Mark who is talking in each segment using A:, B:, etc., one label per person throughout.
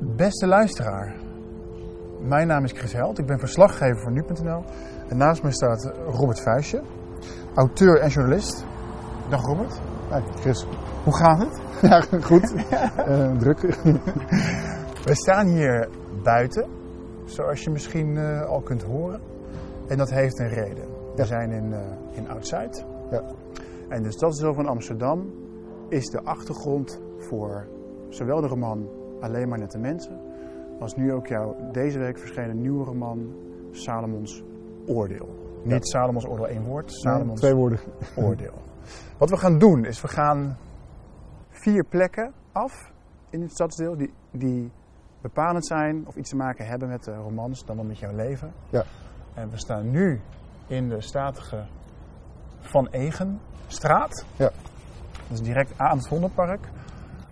A: Beste luisteraar, mijn naam is Chris Held. Ik ben verslaggever voor nu.nl. En naast mij staat Robert Vuijsje, auteur en journalist. Dag Robert.
B: Hey, Chris.
A: Hoe gaat het?
B: Ja, goed. Eh, druk.
A: We staan hier buiten, zoals je misschien eh, al kunt horen. En dat heeft een reden. We zijn in, eh, in Oud-Zuid.
B: Ja.
A: En de stadsdeel van Amsterdam is de achtergrond voor zowel de roman Alleen maar net de mensen, als nu ook jouw deze week verschenen nieuwe roman Salomons Oordeel. Niet Salomons Oordeel één woord, Salomons
B: Twee woorden.
A: Oordeel. Wat we gaan doen is we gaan vier plekken af in het stadsdeel die, die bepalend zijn of iets te maken hebben met de romans, dan wel met jouw leven.
B: Ja.
A: En we staan nu in de statige Van Egenstraat.
B: Ja.
A: Dat is direct aan het Vondelpark.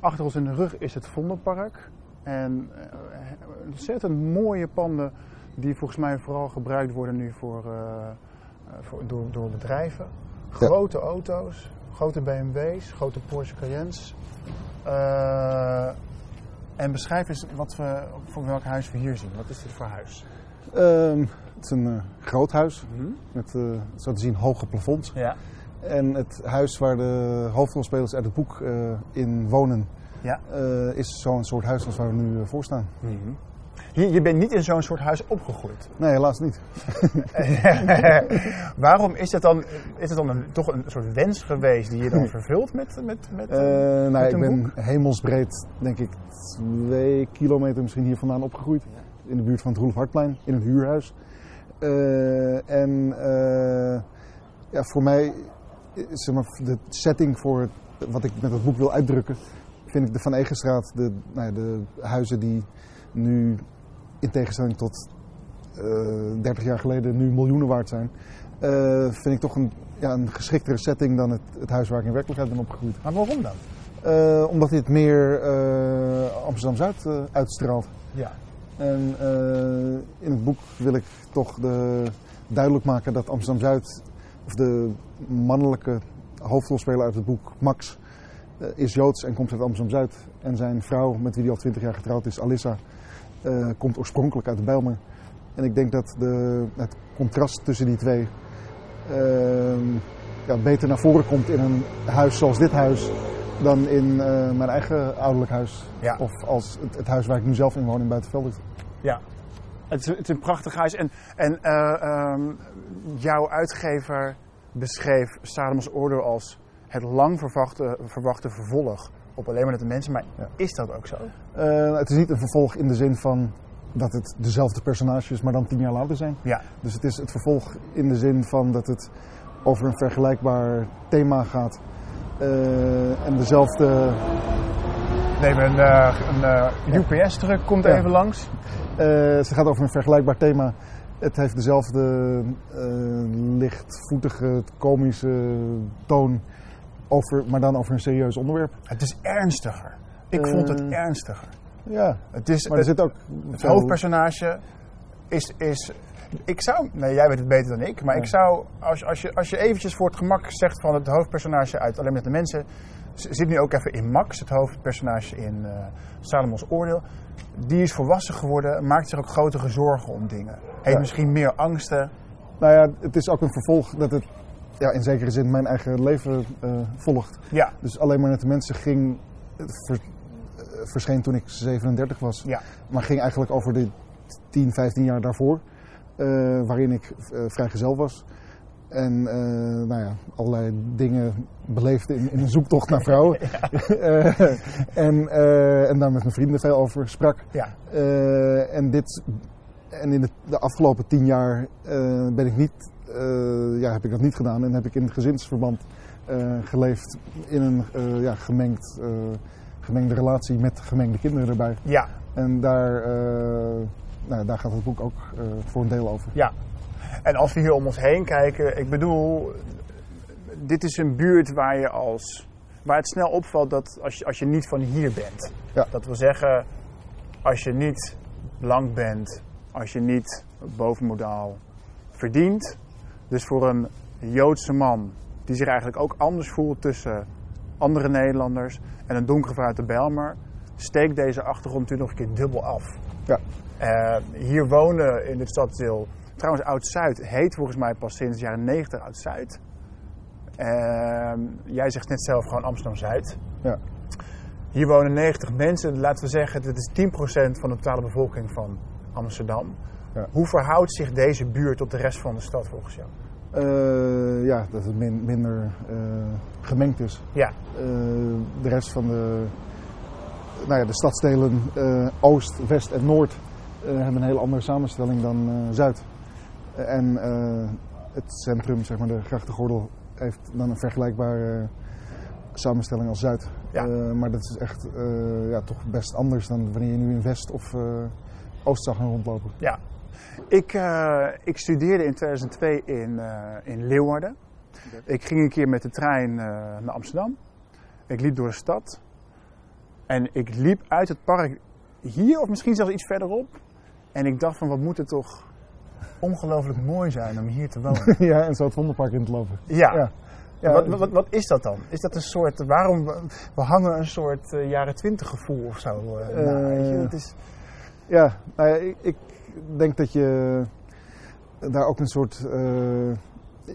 A: Achter ons in de rug is het Vondelpark. En eh, ontzettend mooie panden die volgens mij vooral gebruikt worden nu voor, eh, eh, voor, door, door bedrijven. Grote auto's, grote BMW's, grote Porsche Cayennes. En beschrijf eens wat we, voor welk huis we hier zien. Wat is dit voor huis?
B: Ehm, het is een groot huis met, eh, zo te zien, hoge plafonds.
A: Ja.
B: En het huis waar de hoofdrolspelers uit het boek eh, in wonen,
A: ja.
B: eh, is zo'n soort huis als waar we nu eh, voor staan.
A: Je, je bent niet in zo'n soort huis opgegroeid.
B: Nee, helaas niet.
A: Waarom is het dan, is het dan een, toch een soort wens geweest die je dan vervult met, met, met, met
B: nou, ik ben
A: boek?
B: hemelsbreed, denk ik, twee kilometer misschien hier vandaan opgegroeid. In de buurt van het Roelof Hartplein, in een huurhuis. En ja, voor mij, zeg maar, de setting voor wat ik met het boek wil uitdrukken, vind ik de Van Egenstraat, de, nou ja, de huizen die nu in tegenstelling tot eh 30 jaar geleden nu miljoenen waard zijn, eh, vind ik toch een, ja, een geschiktere setting dan het, het huis waar ik in werkelijkheid ben opgegroeid.
A: Maar waarom dan?
B: Eh, omdat dit meer eh, Amsterdam-Zuid eh, uitstraalt.
A: Ja.
B: En eh, in het boek wil ik toch de, duidelijk maken dat Amsterdam-Zuid, of de mannelijke hoofdrolspeler uit het boek, Max, eh, is Joods en komt uit Amsterdam-Zuid. En zijn vrouw, met wie hij al twintig jaar getrouwd is, Alissa, eh, komt oorspronkelijk uit de Bijlmer. En ik denk dat de, het contrast tussen die twee ehm, ja, beter naar voren komt in een huis zoals dit huis dan in eh, mijn eigen ouderlijk huis.
A: Ja.
B: Of als het, het huis waar ik nu zelf in woon in Buitenveldert.
A: Ja. Het is, het is een prachtig huis. En, en eh, ehm, jouw uitgever beschreef Salomos Oordeel als het lang verwachte, verwachte vervolg op alleen maar de mensen. Maar
B: Ja.
A: is dat ook zo?
B: Eh, het is niet een vervolg in de zin van dat het dezelfde personages, maar dan tien jaar later zijn.
A: Ja.
B: Dus het is het vervolg in de zin van dat het over een vergelijkbaar thema gaat. Eh, en dezelfde.
A: Nee, een, eh, een UPS-truck komt
B: Ja.
A: even langs.
B: ze gaat over een vergelijkbaar thema. Het heeft dezelfde eh, lichtvoetige, komische toon, over, maar dan over een serieus onderwerp.
A: Het is ernstiger. Ik
B: Eh,
A: vond het ernstiger.
B: Ja,
A: Het is,
B: maar er
A: het,
B: zit ook.
A: het
B: veel-
A: hoofdpersonage is, is... Ik zou... Nee, jij weet het beter dan ik. Maar
B: Ja.
A: ik zou... Als, als, je, als je eventjes voor het gemak zegt van het hoofdpersonage uit Alleen met de Mensen... Zit nu ook even in Max, het hoofdpersonage in eh Salomons Oordeel. Die is volwassen geworden, maakt zich ook grotere zorgen om dingen. Heeft misschien meer angsten.
B: Nou ja, het is ook een vervolg dat het ja, in zekere zin mijn eigen leven eh, volgt.
A: Ja,
B: Dus alleen maar net de mensen ging, ver- eh, verscheen toen ik 37 was.
A: ja,
B: Maar ging eigenlijk over de 10, 15 jaar daarvoor. eh, waarin ik eh, vrijgezel was. En nou ja, allerlei dingen beleefde in, in een zoektocht naar vrouwen. En, en daar met mijn vrienden veel over sprak.
A: ja.
B: En, dit, en in de, de afgelopen tien jaar eh, ben ik niet, eh, ja, heb ik dat niet gedaan. En heb ik in gezinsverband eh, geleefd in een ja, gemengd, gemengde relatie met gemengde kinderen erbij.
A: ja.
B: En daar, nou, daar gaat het boek ook voor een deel over.
A: Ja, en als we hier om ons heen kijken, ik bedoel, dit is een buurt waar je als, waar het snel opvalt dat als je, als je niet van hier bent.
B: Ja.
A: Dat wil zeggen, als je niet blank bent, als je niet bovenmodaal verdient. Dus voor een Joodse man die zich eigenlijk ook anders voelt tussen andere Nederlanders en een donkere vrouw uit de Bijlmer, steekt deze achtergrond natuurlijk nog een keer dubbel af.
B: Ja.
A: Eh, hier wonen in dit stadsdeel, trouwens Oud-Zuid heet volgens mij pas sinds de jaren 90 Oud-Zuid. Ehm, jij zegt net zelf gewoon Amsterdam-Zuid.
B: Ja.
A: Hier wonen 90 mensen, laten we zeggen, dat is 10% van de totale bevolking van Amsterdam.
B: Ja.
A: Hoe verhoudt zich deze buurt tot de rest van de stad volgens jou?
B: Eh, ja, dat het min- minder eh, gemengd is.
A: Ja,
B: Eh, de rest van de, nou ja, de stadsdelen eh, Oost, West en Noord hebben een hele andere samenstelling dan Zuid. En het centrum, zeg maar de grachtengordel, heeft dan een vergelijkbare samenstelling als Zuid.
A: Ja.
B: Maar dat is echt ja, toch best anders dan wanneer je nu in West of Oost zou gaan rondlopen.
A: ja. Ik, eh, ik studeerde in 2002 in, eh, in Leeuwarden. Ik ging een keer met de trein eh, naar Amsterdam. Ik liep door de stad. En ik liep uit het park hier, of misschien zelfs iets verderop. En ik dacht van, wat moet het toch ongelooflijk mooi zijn om hier te wonen.
B: ja, en zo het Vondelpark in te lopen.
A: Ja.
B: Ja. Ja,
A: wat, wat, wat is dat dan? Is dat een soort, waarom, we hangen een soort jaren twintig gevoel of zo? weet je? Het is,
B: Ja, nou ja, ik, ik denk dat je daar ook een soort. eh,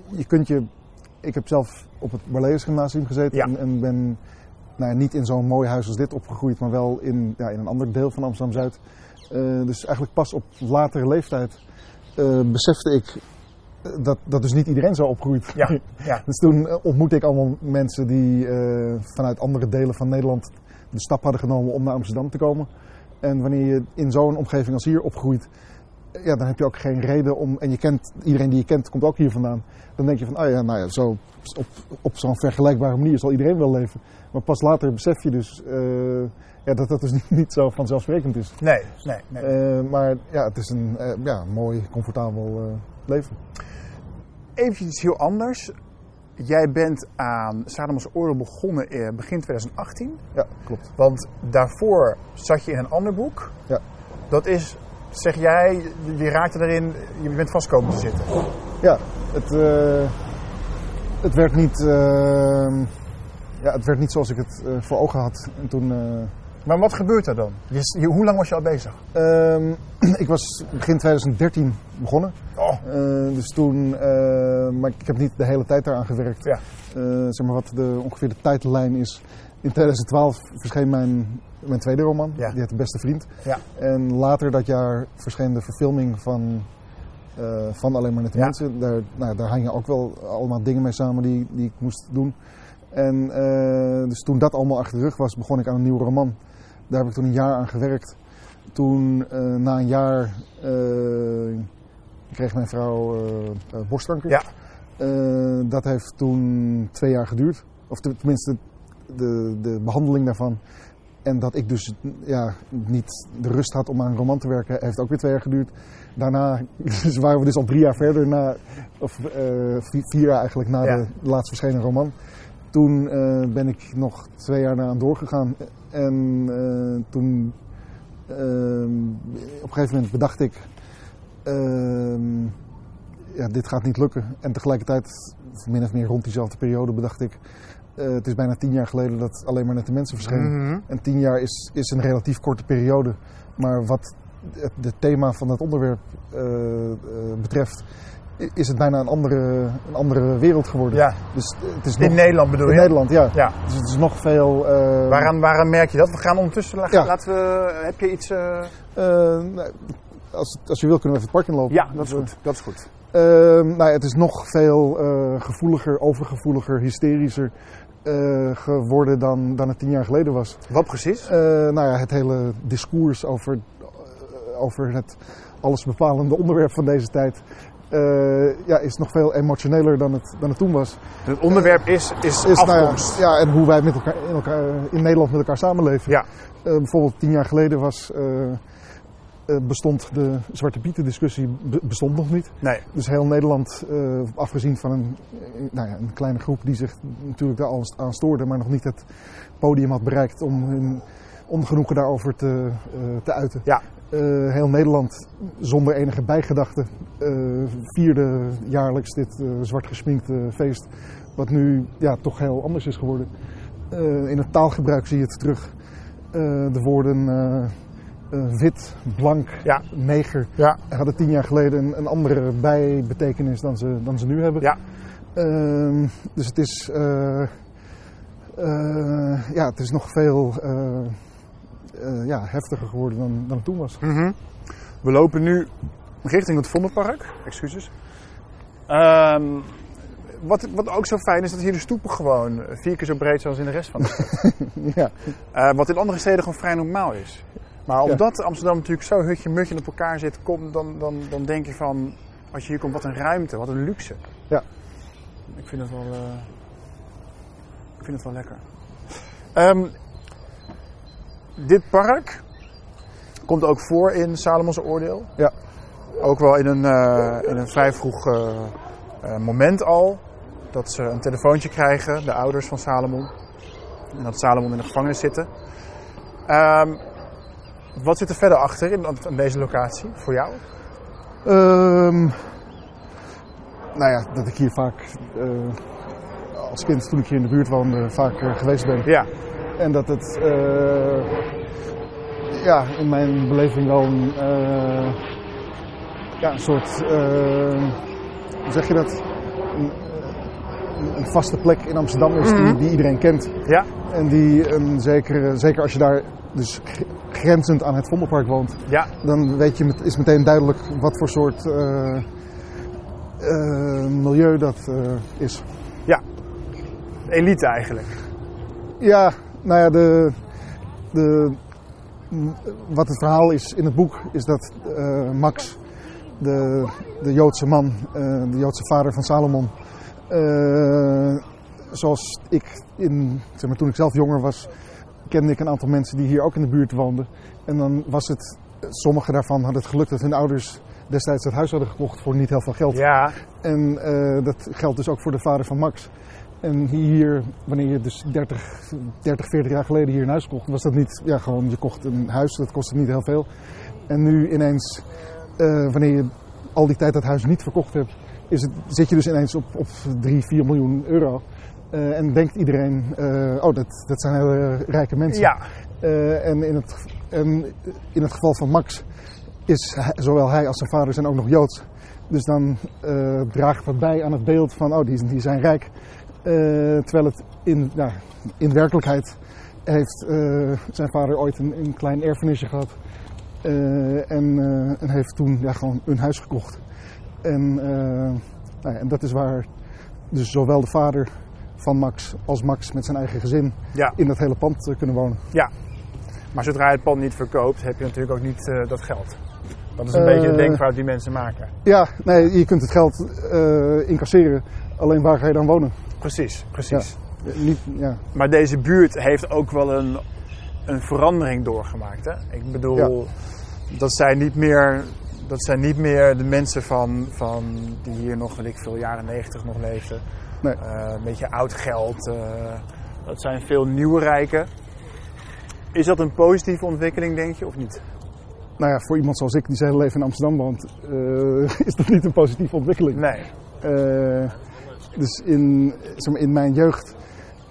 B: je kunt je. Ik heb zelf op het Barlees Gymnasium gezeten
A: Ja.
B: en, en ben nou ja, niet in zo'n mooi huis als dit opgegroeid, maar wel in, ja, in een ander deel van Amsterdam Zuid. Eh, dus eigenlijk pas op latere leeftijd eh, besefte ik dat, dat dus niet iedereen zo opgroeit.
A: ja, ja,
B: Dus toen ontmoette ik allemaal mensen die vanuit andere delen van Nederland de stap hadden genomen om naar Amsterdam te komen. En wanneer je in zo'n omgeving als hier opgroeit, ja, dan heb je ook geen reden om. En je kent iedereen die je kent, komt ook hier vandaan. Dan denk je van, oh ja, nou ja, zo op, op zo'n vergelijkbare manier zal iedereen wel leven. Maar pas later besef je dus eh, ja, dat dat dus niet, niet zo vanzelfsprekend is.
A: nee, nee, nee.
B: Eh, maar ja, het is een eh, ja, mooi, comfortabel leven.
A: Even iets heel anders. Jij bent aan Sadamos Oorlog begonnen in begin 2018.
B: Ja, klopt.
A: Want daarvoor zat je in een ander boek.
B: Ja.
A: Dat is, zeg jij, je raakte erin, je bent vast komen te zitten.
B: Ja, het, eh, het, werd niet, eh, ja, het werd niet zoals ik het eh, voor ogen had. En toen, eh,
A: Maar wat gebeurt er dan? Je, je- hoe lang was je al bezig?
B: ehm, ik was begin 2013 begonnen.
A: Oh,
B: Eh, dus toen, eh, maar ik heb niet de hele tijd daaraan gewerkt.
A: Ja.
B: Eh, zeg maar wat de, ongeveer de tijdlijn is. In 2012 verscheen mijn, mijn tweede roman,
A: Ja.
B: die heet De Beste Vriend.
A: Ja.
B: En later dat jaar verscheen de verfilming van, van Alleen maar Nette
A: Ja.
B: Mensen. Daar, nou, daar hangen ook wel allemaal dingen mee samen die, die ik moest doen. En dus toen dat allemaal achter de rug was, begon ik aan een nieuwe roman. Daar heb ik toen een jaar aan gewerkt. Toen, eh, na een jaar, eh, kreeg mijn vrouw eh, borstkanker.
A: Ja.
B: Dat heeft toen twee jaar geduurd. Of te- tenminste, de, de behandeling daarvan. En dat ik dus ja, niet de rust had om aan een roman te werken, heeft ook weer twee jaar geduurd. Daarna dus waren we dus al drie jaar verder, na, of vi- vier jaar eigenlijk na
A: Ja.
B: de laatst verschenen roman. Toen eh, ben ik nog twee jaar aan doorgegaan. En eh, toen, ehm, op een gegeven moment bedacht ik, ehm, ja, dit gaat niet lukken. En tegelijkertijd, min of meer rond diezelfde periode, bedacht ik, eh, het is bijna tien jaar geleden dat alleen maar net de mensen verschenen.
A: Mhm.
B: En tien jaar is, is een relatief korte periode. Maar wat het, het thema van het onderwerp betreft, is het bijna een andere, een andere wereld geworden.
A: ja.
B: Dus het is
A: In Nederland bedoel
B: in
A: je?
B: Nederland, ja.
A: Ja.
B: Dus het is nog veel. eh,
A: Waaraan, waaraan merk je dat? We gaan ondertussen,
B: Ja.
A: laten we, heb je iets... eh,
B: eh, als, als je wil, kunnen we even het park inlopen.
A: Ja, dat is goed. Dat is goed.
B: Eh, nou, ja, het is nog veel gevoeliger, overgevoeliger, hysterischer geworden dan, dan het tien jaar geleden was.
A: Wat precies?
B: Nou ja, het hele discours over, over het allesbepalende onderwerp van deze tijd eh, ja, is nog veel emotioneler dan het, dan het toen was.
A: Het onderwerp is, is,
B: Is, nou ja,
A: afkomst.
B: ja, en hoe wij met elkaar, in, elkaar, in Nederland met elkaar samenleven.
A: Ja.
B: Eh, bijvoorbeeld tien jaar geleden was, eh, eh, bestond de Zwarte Pieten discussie be- bestond nog niet.
A: Nee.
B: Dus heel Nederland, eh, afgezien van een, eh, nou ja, een kleine groep die zich natuurlijk daar alles aan stoorde, maar nog niet het podium had bereikt om hun ongenoegen daarover te, eh, te uiten.
A: Ja.
B: Eh, heel Nederland, zonder enige bijgedachte, eh, vierde jaarlijks dit eh, zwart gesminkte feest. Wat nu ja, toch heel anders is geworden. In het taalgebruik zie je het terug. de woorden wit, blank,
A: Ja.
B: neger
A: Ja.
B: hadden tien jaar geleden een, een andere bijbetekenis dan ze, dan ze nu hebben.
A: Ja.
B: Ehm, dus het is, ja, het is nog veel eh, ja, heftiger geworden dan, dan het toen was.
A: Mhm. We lopen nu richting het Vondelpark. Excuses. Ehm, wat, wat ook zo fijn is, dat hier de stoepen gewoon vier keer zo breed zijn als in de rest van de stad.
B: ja.
A: Eh, wat in andere steden gewoon vrij normaal is. Maar
B: Ja.
A: omdat Amsterdam natuurlijk zo hutje-mutje op elkaar zit, kom, dan, dan, dan denk je van, als je hier komt, wat een ruimte, wat een luxe.
B: Ja.
A: Ik vind het wel, eh, ik vind het wel lekker. Ehm, dit park komt ook voor in Salomons oordeel.
B: Ja.
A: Ook wel in een, eh, in een vrij vroeg eh, eh, moment al. Dat ze een telefoontje krijgen, de ouders van Salomon. En dat Salomon in de gevangenis zitten. Ehm, wat zit er verder achter in, deze locatie voor jou?
B: Ehm, nou ja, dat ik hier vaak als kind, toen ik hier in de buurt woonde, vaak geweest ben.
A: Ja,
B: En dat het eh, ja, in mijn beleving wel een, eh, ja, een soort, eh, hoe zeg je dat? Een, een vaste plek in Amsterdam is die,
A: Mhm.
B: die iedereen kent.
A: ja,
B: En die een zekere, zeker als je daar dus grenzend aan het Vondelpark woont,
A: ja,
B: dan weet je, is meteen duidelijk wat voor soort milieu dat is.
A: elite eigenlijk.
B: Ja, nou ja, de, de, wat het verhaal is in het boek is dat eh, Max, de, de Joodse man, eh, de Joodse vader van Salomon, eh, zoals ik in, zeg maar, toen ik zelf jonger was, kende ik een aantal mensen die hier ook in de buurt woonden. En dan was het, sommige daarvan hadden het geluk dat hun ouders destijds dat huis hadden gekocht voor niet heel veel geld.
A: Ja,
B: En dat geldt dus ook voor de vader van Max. En hier, wanneer je dus 30, 30, 40 jaar geleden hier een huis kocht, was dat niet, ja gewoon, je kocht een huis, dat kostte niet heel veel. En nu ineens, eh, wanneer je al die tijd dat huis niet verkocht hebt, is het, zit je dus ineens op, op 3, 4 miljoen euro. Eh, en denkt iedereen, eh, oh dat, dat zijn hele rijke mensen.
A: ja,
B: en, in het, en in het geval van Max is hij- zowel hij als zijn vader zijn ook nog Joods. Dus dan draagt dat bij aan het beeld van, oh, die, die zijn rijk. Eh, terwijl het in, ja, in werkelijkheid heeft eh, zijn vader ooit een, een klein erfenisje gehad. Eh, en, en heeft toen ja, gewoon een huis gekocht. En, nou ja, en dat is waar dus zowel de vader van Max als Max met zijn eigen gezin
A: ja.
B: in dat hele pand kunnen wonen.
A: Maar zodra je het pand niet verkoopt, heb je natuurlijk ook niet dat geld. Dat is een beetje de denkfout die mensen maken.
B: Ja, nee, je kunt het geld incasseren. Alleen waar ga je dan wonen?
A: Precies, precies.
B: Niet, ja.
A: Maar deze buurt heeft ook wel een, een verandering doorgemaakt. Hè? Ik bedoel, dat, zijn niet meer, dat zijn niet meer de mensen van, van die hier nog, weet ik veel, jaren 90 nog leefden.
B: Nee.
A: Eh, een beetje oud geld. eh, dat zijn veel nieuwe rijken. Is dat een positieve ontwikkeling, denk je, of niet?
B: Nou ja, voor iemand zoals ik die zijn hele leven in Amsterdam woont, eh, is dat niet een positieve ontwikkeling.
A: Nee.
B: Dus in, zeg maar, in mijn jeugd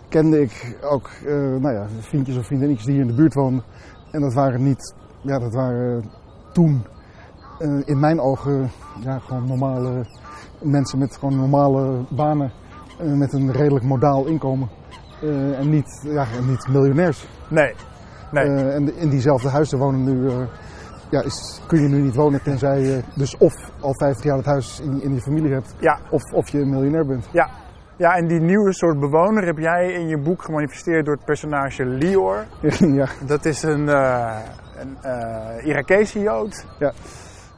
B: kende ik ook eh, nou ja, vriendjes of vriendinnetjes die hier in de buurt woonden. En dat waren niet, ja, dat waren toen eh, in mijn ogen ja, gewoon normale mensen met gewoon normale banen. eh, met een redelijk modaal inkomen. En niet, ja, en niet miljonairs.
A: Nee. Nee.
B: En in diezelfde huizen wonen nu, ja, is, kun je nu niet wonen tenzij je dus of al 50 jaar het huis in, in je familie hebt,
A: ja,
B: of, of je een miljonair bent.
A: ja. Ja, en die nieuwe soort bewoner heb jij in je boek gemanifesteerd door het personage Lior.
B: ja,
A: Dat is een, eh een eh Irakese Jood.
B: Ja.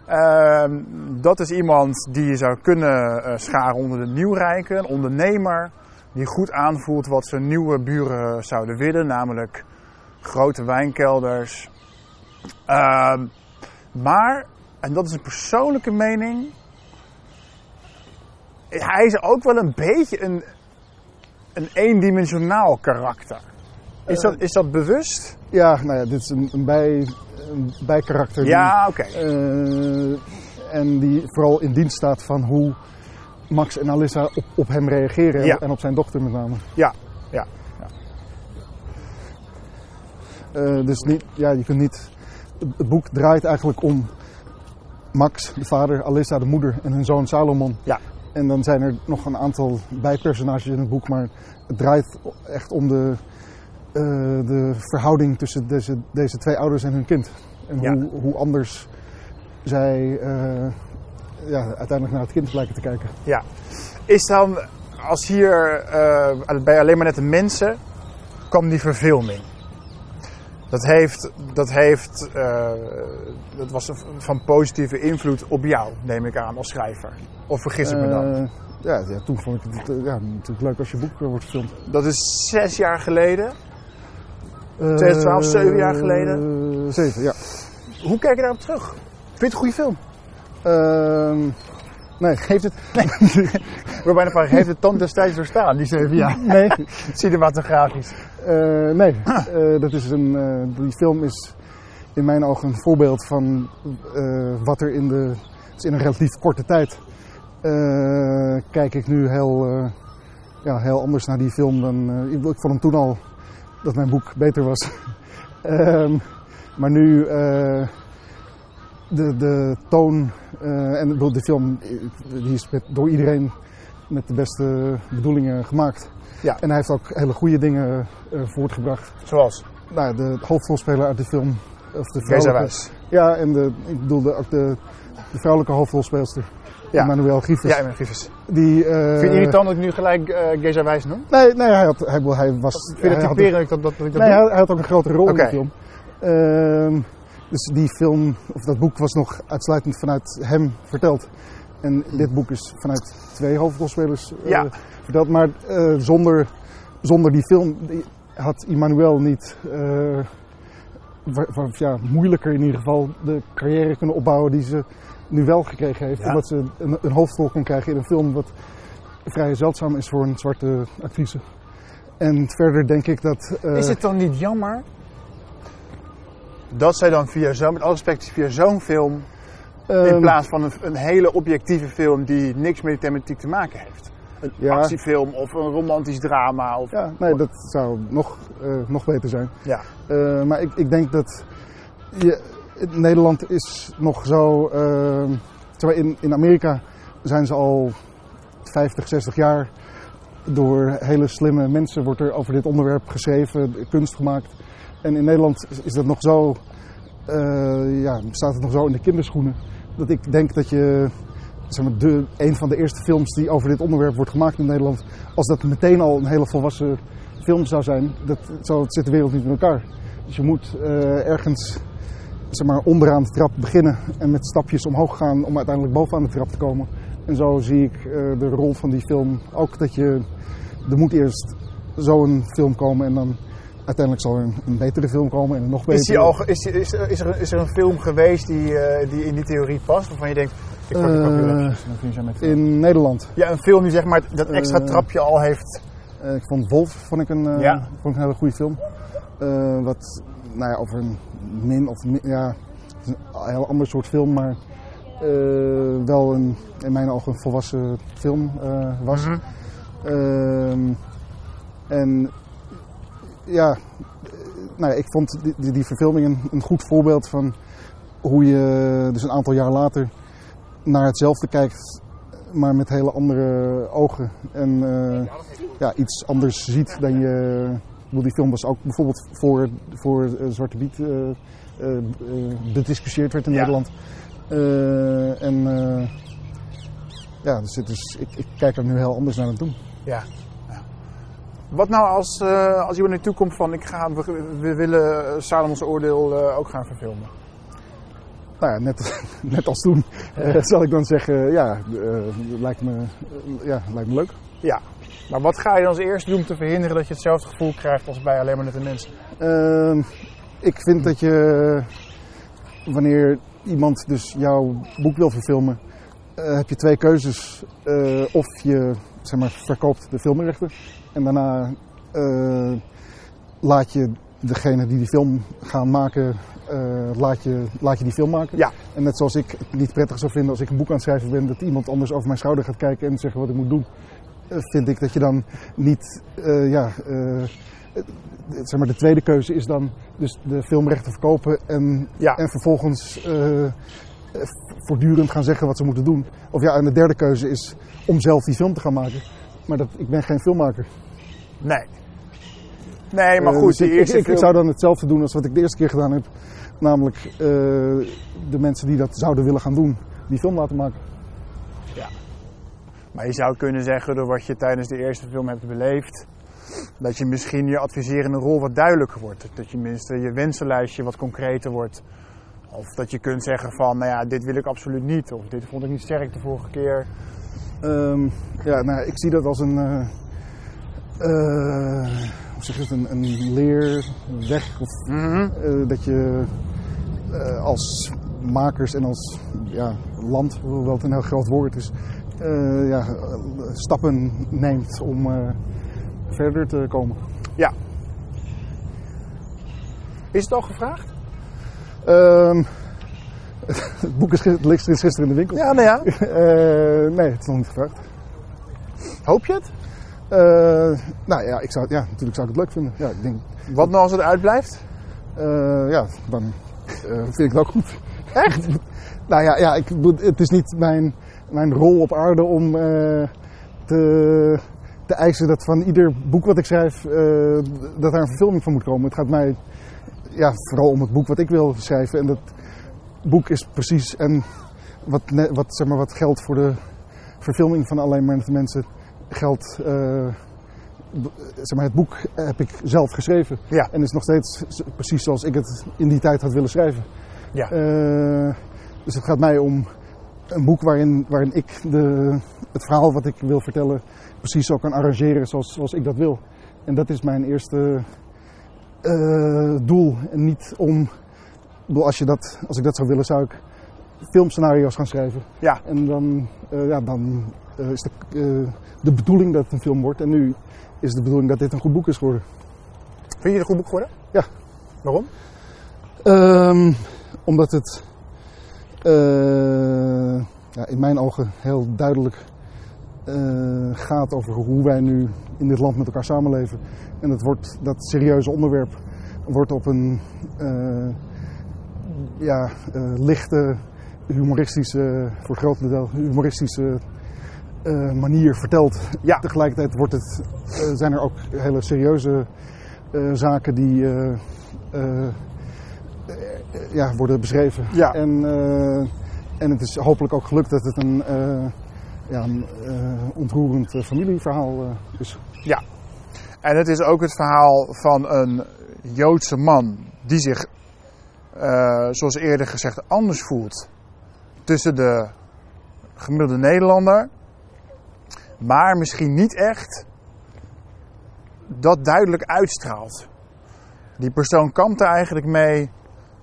A: Ehm, dat is iemand die je zou kunnen eh, scharen onder de nieuwrijken. Een ondernemer die goed aanvoelt wat zijn nieuwe buren zouden willen. Namelijk grote wijnkelders. Ehm, maar, en dat is een persoonlijke mening... Hij is ook wel een beetje een, een eendimensionaal karakter. Is dat, is dat bewust?
B: ja, nou ja, dit is een, een, bij, een bijkarakter.
A: Ja, oké.
B: eh, en die vooral in dienst staat van hoe Max en Alissa op, op hem reageren.
A: Ja.
B: En op zijn dochter met name.
A: Ja, ja, ja.
B: Eh, dus niet, ja, je kunt niet. Het boek draait eigenlijk om Max, de vader, Alissa, de moeder en hun zoon Salomon.
A: Ja.
B: En dan zijn er nog een aantal bijpersonages in het boek, maar het draait echt om de, eh, de verhouding tussen deze, deze twee ouders en hun kind. En
A: Ja.
B: hoe, hoe anders zij eh, ja, uiteindelijk naar het kind blijken te kijken.
A: Ja. Is dan, als hier eh, bij alleen maar net de mensen, kwam die verfilming. Dat heeft, dat heeft, eh, dat was van positieve invloed op jou, neem ik aan, als schrijver. Of vergis ik me dan?
B: Eh, ja, ja, toen vond ik het eh, ja, natuurlijk leuk als je boek wordt gefilmd.
A: Dat is zes jaar geleden.
B: Eh,
A: 2012, zeven jaar geleden?
B: zeven, ja.
A: Hoe kijk je daarop terug? Vind je het een goede film?
B: Ehm, nee, geeft het.
A: Wil bijna vragen, heeft het tand destijds doorstaan, die zeven jaar?
B: Nee,
A: Cinematografisch.
B: Eh, nee. Eh, dat is een, eh, die film is in mijn ogen een voorbeeld van wat er in, de, dus in een relatief korte tijd. kijk ik nu heel, ja, heel anders naar die film dan. ik, vond hem toen al dat mijn boek beter was. Ehm, maar nu. de, de toon en ik bedoel, de film die is met, door iedereen met de beste bedoelingen gemaakt.
A: Ja.
B: En hij heeft ook hele goede dingen eh, voortgebracht.
A: Zoals?
B: Nou, de hoofdrolspeler uit de film, of de
A: Geza
B: vrouwelijke,
A: Wijs.
B: ja, en de, ik bedoelde ook de, de vrouwelijke hoofdrolspeelster,
A: Ja.
B: Emmanuel Griefes.
A: Ja, mijn Griffes.
B: Die, eh,
A: Vind je irritant dat ik nu gelijk eh Geza Wijs noem?
B: Nee, nee hij, had, hij, hij was...
A: Vind je
B: had-
A: typerend dat, dat, dat ik dat
B: Nee, hij, hij had ook een grotere rol in de film. Ehm, dus die film, of dat boek was nog uitsluitend vanuit hem verteld. En dit boek is vanuit twee hoofdrolspelers eh,
A: Ja.
B: verteld. Maar eh, zonder, zonder die film had Immanuel niet, eh, ja, moeilijker in ieder geval, de carrière kunnen opbouwen die ze nu wel gekregen heeft.
A: Ja.
B: Omdat ze een, een hoofdrol kon krijgen in een film wat vrij zeldzaam is voor een zwarte actrice. En verder denk ik dat...
A: Is het dan niet jammer dat zij dan via zo'n, met alle respect, via zo'n film, in
B: ehm,
A: plaats van een, een hele objectieve film die niks met die thematiek te maken heeft. Een
B: Ja.
A: actiefilm of een romantisch drama. Of,
B: Ja, nee, dat zou nog, eh, nog beter zijn.
A: Ja.
B: Eh, maar ik, ik denk dat je, Nederland is nog zo. maar in, in Amerika zijn ze al 50, 60 jaar. Door hele slimme mensen wordt er over dit onderwerp geschreven, kunst gemaakt. En in Nederland is, is dat nog zo. eh, ja, staat het nog zo in de kinderschoenen. Dat ik denk dat je. Zeg maar, de, een van de eerste films die over dit onderwerp wordt gemaakt in Nederland. Als dat meteen al een hele volwassen film zou zijn, dat, zo zit de wereld niet in elkaar. Dus je moet eh, ergens zeg maar, onderaan de trap beginnen en met stapjes omhoog gaan om uiteindelijk bovenaan de trap te komen. En zo zie ik eh, de rol van die film ook dat je, er moet eerst zo'n film komen en dan uiteindelijk zal er een, een betere film komen en een nog betere.
A: Is, die al, is, die- is, er- is, er, is er een film geweest die, eh, die in die theorie past? Waarvan je denkt, ik zo met-
B: In Nederland.
A: Ja, een film die zeg maar dat extra
B: Eh,
A: trapje al heeft.
B: Ik vond Wolf vond ik een,
A: Ja.
B: vond ik een hele goede film. Wat, nou ja, over een min of min, ja, een heel ander soort film, maar wel een, in mijn ogen een volwassen film was.
A: Mhm.
B: Ehm, en ja, nou ja, ik vond die, die, die verfilming een, een goed voorbeeld van hoe je dus een aantal jaar later naar hetzelfde kijkt, maar met hele andere ogen. En eh, ja, iets anders ziet dan je. Bedoel, die film was ook bijvoorbeeld voor, voor eh, Zwarte Biet eh, bediscussieerd werd in
A: Ja.
B: Nederland. En ja, dus, is, ik, ik kijk er nu heel anders naar dan toen.
A: Ja. Wat nou als, eh, als iemand naartoe komt van ik ga, we, we willen Salomons oordeel eh, ook gaan verfilmen?
B: Nou ja, net, net als toen eh, zal ik dan zeggen, ja, lijkt, me, ja, lijkt me leuk.
A: Ja. Maar wat ga je dan als eerste doen om te verhinderen dat je hetzelfde gevoel krijgt als bij alleen maar net de mensen?
B: Ehm, ik vind dat je, wanneer iemand dus jouw boek wil verfilmen, heb je twee keuzes. Of je zeg maar, verkoopt de filmrechten en daarna eh, laat je degene die die film gaan maken, eh, laat, je, laat je die film maken.
A: Ja.
B: En net zoals ik het niet prettig zou vinden als ik een boek aan het schrijven ben, dat iemand anders over mijn schouder gaat kijken en zeggen wat ik moet doen. eh, vind ik dat je dan niet ja, zeg maar, de tweede keuze is dan dus de filmrechten verkopen en,
A: Ja.
B: en vervolgens voortdurend gaan zeggen wat ze moeten doen. Of ja, en de derde keuze is om zelf die film te gaan maken. Maar dat, ik ben geen filmmaker.
A: Nee. Nee, maar
B: Eh,
A: goed,
B: dus
A: die
B: ik, ik,
A: eerste
B: ik
A: film-
B: zou dan hetzelfde doen als wat ik de eerste keer gedaan heb. Namelijk eh, de mensen die dat zouden willen gaan doen, die film laten maken.
A: Maar je zou kunnen zeggen, door wat je tijdens de eerste film hebt beleefd, dat je misschien je adviserende rol wat duidelijker wordt. Dat je minstens je wensenlijstje wat concreter wordt. Of dat je kunt zeggen van, nou ja, dit wil ik absoluut niet. Of dit vond ik niet sterk de vorige keer.
B: Ehm, ja, nou, ik zie dat als een, eh, eh, hoe zeg je het, een, een leerweg. Of,
A: Mhm.
B: eh, dat je als makers en als ja, land, hoewel het een heel groot woord is, ja, stappen neemt om verder te komen.
A: Ja. Is het al gevraagd?
B: Ehm, het boek is, het ligt sinds gisteren in de winkel.
A: Ja, nou ja.
B: Eh, nee, het is nog niet gevraagd.
A: Hoop je het?
B: Eh, nou ja, ik zou, ja, natuurlijk zou ik het leuk vinden. Ja, ik denk,
A: Wat nou als het uitblijft?
B: eh, ja, dan vind ik het ook goed. Echt? nou ja, ja ik, het is niet mijn, mijn rol op aarde om te, te eisen dat van ieder boek wat ik schrijf, dat daar een verfilming van moet komen. Het gaat mij ja, vooral om het boek wat ik wil schrijven. En dat boek is precies en wat, wat, zeg maar, wat geldt voor de verfilming van Alleen maar de mensen geldt. eh, zeg maar, het boek heb ik zelf geschreven.
A: Ja.
B: En is nog steeds precies zoals ik het in die tijd had willen schrijven.
A: Ja.
B: Eh, dus het gaat mij om een boek waarin, waarin ik de, het verhaal wat ik wil vertellen precies zo kan arrangeren zoals, zoals ik dat wil. En dat is mijn eerste eh, doel. En niet om, bedoel, als, je dat, als ik dat zou willen, zou ik filmscenario's gaan schrijven.
A: Ja.
B: En dan, eh, ja, dan eh, is de, eh, de bedoeling dat het een film wordt. En nu is de bedoeling dat dit een goed boek is geworden.
A: Vind je het een goed boek geworden?
B: Ja.
A: Waarom?
B: Ehm, omdat het ja, in mijn ogen heel duidelijk gaat over hoe wij nu in dit land met elkaar samenleven. En het wordt, dat serieuze onderwerp wordt op een ja, eh, lichte, humoristische, voor het grote deel humoristische eh, manier verteld.
A: Ja.
B: Tegelijkertijd wordt het, eh, zijn er ook hele serieuze zaken die ja, worden beschreven.
A: Ja.
B: En, en het is hopelijk ook gelukt dat het een, ja, een ontroerend familieverhaal is.
A: En het is ook het verhaal van een Joodse man die zich, eh, zoals eerder gezegd, anders voelt tussen de gemiddelde Nederlander, maar misschien niet echt dat duidelijk uitstraalt. Die persoon kampt er eigenlijk mee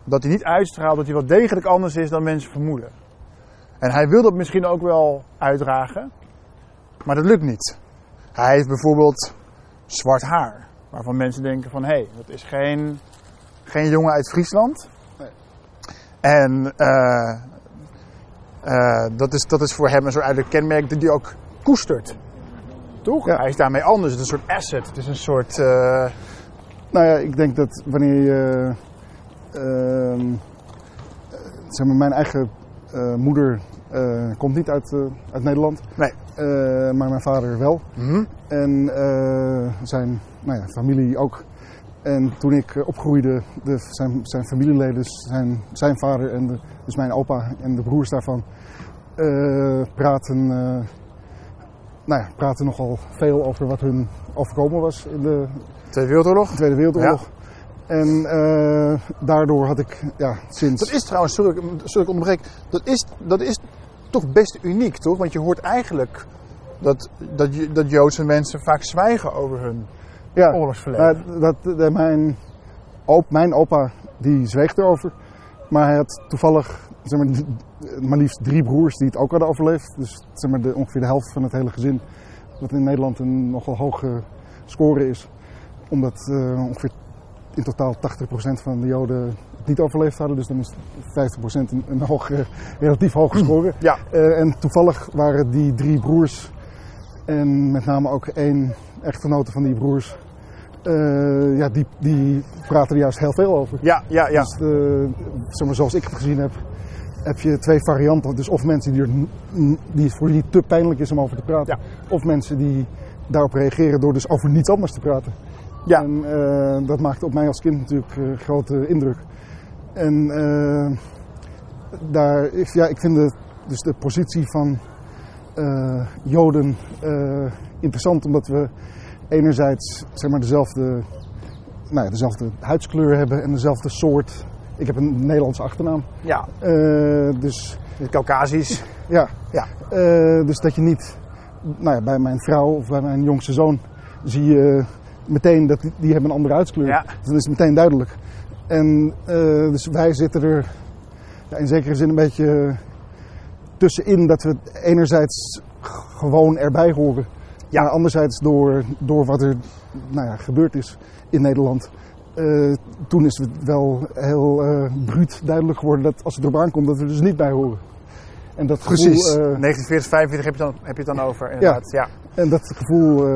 A: dat hij niet uitstraalt dat hij wel degelijk anders is dan mensen vermoeden. En hij wil dat misschien ook wel uitdragen, maar dat lukt niet. Hij heeft bijvoorbeeld zwart haar. Waarvan mensen denken van, hé, hey, dat is geen, geen jongen uit Friesland. En eh, eh, dat, is, dat is voor hem een soort kenmerk dat hij ook koestert. Toch?
B: Ja.
A: Hij is daarmee anders. Het is een soort asset. Het is een soort... eh,
B: Nou ja, ik denk dat wanneer je. ehm, eh, zeg maar, mijn eigen moeder komt niet uit, uit Nederland.
A: Nee.
B: Maar mijn vader wel.
A: hm?
B: En zijn nou ja, familie ook. En toen ik eh, opgroeide, de, zijn, zijn familieleden, dus zijn, zijn vader en de, dus mijn opa en de broers daarvan, eh, praten, eh, nou ja, praten nogal veel over wat hun overkomen was in de
A: Tweede Wereldoorlog.
B: Tweede Wereldoorlog. En daardoor had ik ja, sinds.
A: Dat is trouwens, sorry, sorry ik onderbreek, dat is, dat is toch best uniek, toch? Want je hoort eigenlijk dat, dat, dat Joodse mensen vaak zwijgen over hun
B: ja,
A: oorlogsverleden.
B: Dat, mijn, op, mijn opa die zweeg erover. Maar hij had toevallig zeg maar, maar liefst drie broers die het ook hadden overleefd. Dus zeg maar, de, ongeveer de helft van het hele gezin. Wat in Nederland een nogal hoge score is. Omdat eh, ongeveer in totaal 80% van de Joden het niet overleefd hadden. Dus dan is 50% een, een hoge, relatief hoge score.
A: Ja.
B: Eh, en toevallig waren die drie broers en met name ook één echtgenote van die broers eh, ja, die, die praten er juist heel veel over.
A: Ja, ja, ja.
B: Dus eh, zeg maar, zoals ik het gezien heb, heb je twee varianten. Dus of mensen die, er, die het voor wie te pijnlijk is om over te praten. Of mensen die daarop reageren door dus over niets anders te praten.
A: Ja.
B: En eh, dat maakte op mij als kind natuurlijk eh, grote indruk. En eh, daar, ik, ja, ik vind de, dus de positie van eh, Joden eh, interessant, omdat we enerzijds zeg maar, dezelfde, nou ja, dezelfde huidskleur hebben en dezelfde soort. Ik heb een Nederlandse achternaam.
A: Ja,
B: Eh, dus
A: Caucasisch.
B: ja,
A: Ja.
B: dus dat je niet, nou ja, bij mijn vrouw of bij mijn jongste zoon zie je meteen dat die, die hebben een andere huidskleur.
A: Ja.
B: Dus dat is meteen duidelijk. En dus wij zitten er ja, in zekere zin een beetje tussenin dat we enerzijds gewoon erbij horen.
A: Ja.
B: Maar anderzijds door, door wat er nou ja, gebeurd is in Nederland. eh, toen is het wel heel eh bruut duidelijk geworden dat als het erop aankomt dat we er dus niet bij horen. En dat gevoel,
A: Precies. 1940, 45 heb je, dan, heb je het dan over, inderdaad. Ja.
B: en dat gevoel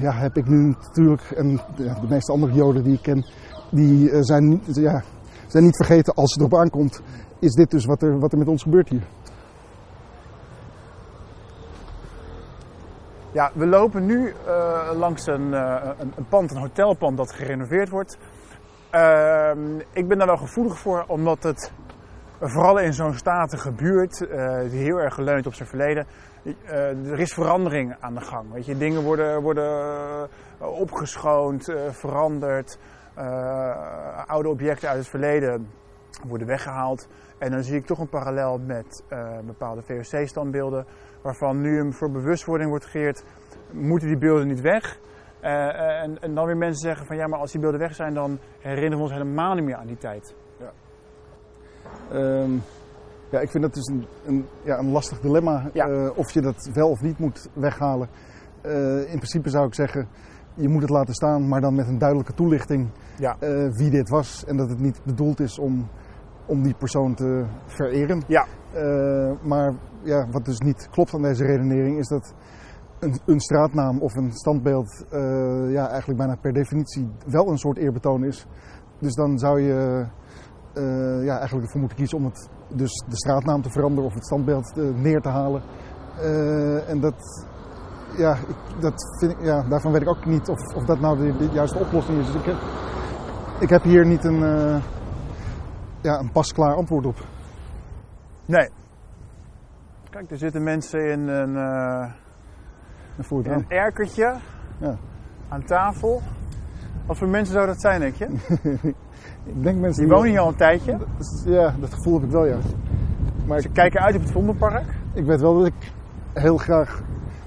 B: ja, heb ik nu natuurlijk. En ja, de meeste andere Joden die ik ken, die zijn, niet- ja, zijn niet vergeten als het erop aankomt. Is dit dus wat er, wat er met ons gebeurt hier?
A: Ja, we lopen nu eh, langs een, eh, een, een pand, een hotelpand dat gerenoveerd wordt. Ehm, ik ben daar wel gevoelig voor, omdat het vooral in zo'n statige buurt, eh, heel erg leunt op zijn verleden, er is verandering aan de gang. Weet je, dingen worden, worden opgeschoond, veranderd. Oude objecten uit het verleden worden weggehaald. En dan zie ik toch een parallel met eh, bepaalde VOC-standbeelden, waarvan nu voor bewustwording wordt gegeerd, moeten die beelden niet weg? Eh, en, en dan weer mensen zeggen van ja, maar als die beelden weg zijn, dan herinneren we ons helemaal niet meer aan die tijd.
B: Ehm, ja, ik vind dat dus een, een, ja, een lastig dilemma.
A: Ja.
B: eh, of je dat wel of niet moet weghalen. Eh, in principe zou ik zeggen, je moet het laten staan, maar dan met een duidelijke toelichting
A: Ja.
B: eh, wie dit was. En dat het niet bedoeld is om, om die persoon te vereren.
A: Ja.
B: Eh, maar ja, wat dus niet klopt aan deze redenering is dat een, een straatnaam of een standbeeld eh, ja, eigenlijk bijna per definitie wel een soort eerbetoon is. Dus dan zou je eh, ja, eigenlijk ervoor moeten kiezen om het, dus de straatnaam te veranderen of het standbeeld neer te halen. En dat, ja, ik, dat vind ik, ja, daarvan weet ik ook niet of, of dat nou de, de juiste oplossing is. Dus ik, heb, ik heb hier niet een, ja, een pasklaar antwoord op.
A: Nee. Kijk, er zitten mensen in een, eh,
B: En voor het
A: in een erkertje
B: Ja.
A: aan tafel. Wat voor mensen zou dat zijn, denk je?
B: Ik denk mensen
A: Die wonen hier al een tijdje.
B: Ja, dat gevoel heb ik wel, ja. Maar
A: Ze
B: ik,
A: kijken uit op het Vondelpark.
B: ik weet wel dat ik heel graag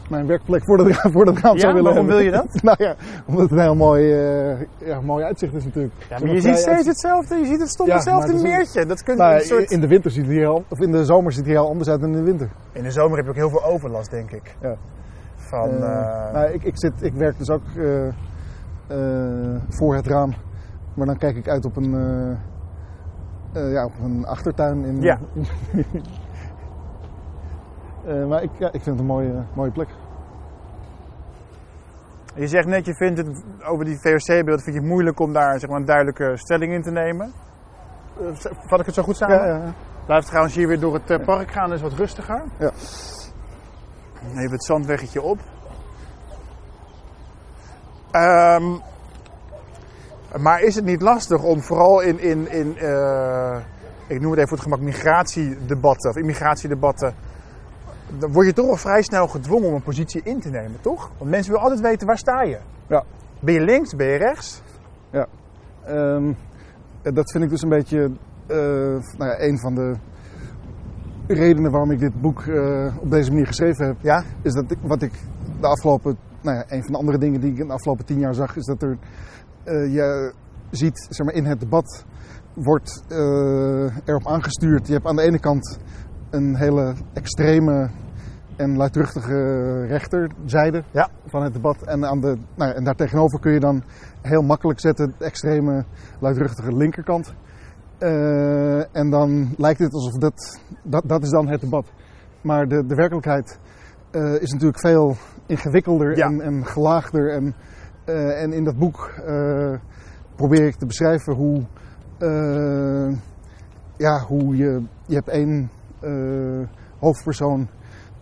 B: mijn werkplek voor dat raam, voor dat raam
A: Ja,
B: zou willen
A: waarom
B: hebben.
A: wil je dat?
B: nou ja, omdat het een heel mooi, eh, ja, mooi uitzicht is natuurlijk.
A: Ja, maar je ziet steeds hetzelfde. Je ziet het stond
B: Ja,
A: hetzelfde
B: het
A: meertje. Dat kunt
B: Nou,
A: een
B: ja,
A: soort...
B: in de winter ziet het hier al, of in de zomer ziet het hier al anders uit dan in de winter.
A: In de zomer heb je ook heel veel overlast, denk ik.
B: Ja.
A: Van,
B: Eh,
A: eh,
B: nou, ik, ik, zit, ik werk dus ook voor het raam, maar dan kijk ik uit op een, ja, op een achtertuin. In,
A: Ja.
B: maar ik, ja, ik vind het een mooie, mooie plek.
A: Je zegt net, je vindt het over die VOC-beelden vind je het moeilijk om daar zeg maar, een duidelijke stelling in te nemen. Eh, Vat ik het zo goed samen?
B: Ja, ja, ja.
A: Blijf trouwens hier weer door het eh, park gaan, is wat rustiger.
B: Ja.
A: Even het zandweggetje op. Ehm, maar is het niet lastig om vooral in, in, in eh, ik noem het even voor het gemak, migratiedebatten of immigratiedebatten, dan word je toch al vrij snel gedwongen om een positie in te nemen, toch? Want mensen willen altijd weten, waar sta je?
B: Ja.
A: Ben je links, ben je rechts?
B: Ehm, eh, dat vind ik dus een beetje eh, nou ja, een van de redenen waarom ik dit boek eh, op deze manier geschreven heb.
A: Ja?
B: Is dat ik, wat ik de afgelopen, nou ja, een van de andere dingen die ik in de afgelopen tien jaar zag, is dat er eh, je ziet, zeg maar, in het debat wordt erop aangestuurd. Je hebt aan de ene kant een hele extreme en luidruchtige rechterzijde
A: Ja.
B: van het debat. En, aan de, nou ja, en daartegenover kun je dan heel makkelijk zetten de extreme luidruchtige linkerkant. Eh, en dan lijkt het alsof dat, dat, dat is dan het debat. Maar de, de werkelijkheid eh, is natuurlijk veel ingewikkelder
A: Ja.
B: en, en gelaagder. En Eh, en in dat boek probeer ik te beschrijven hoe, ja, hoe je, je hebt één hoofdpersoon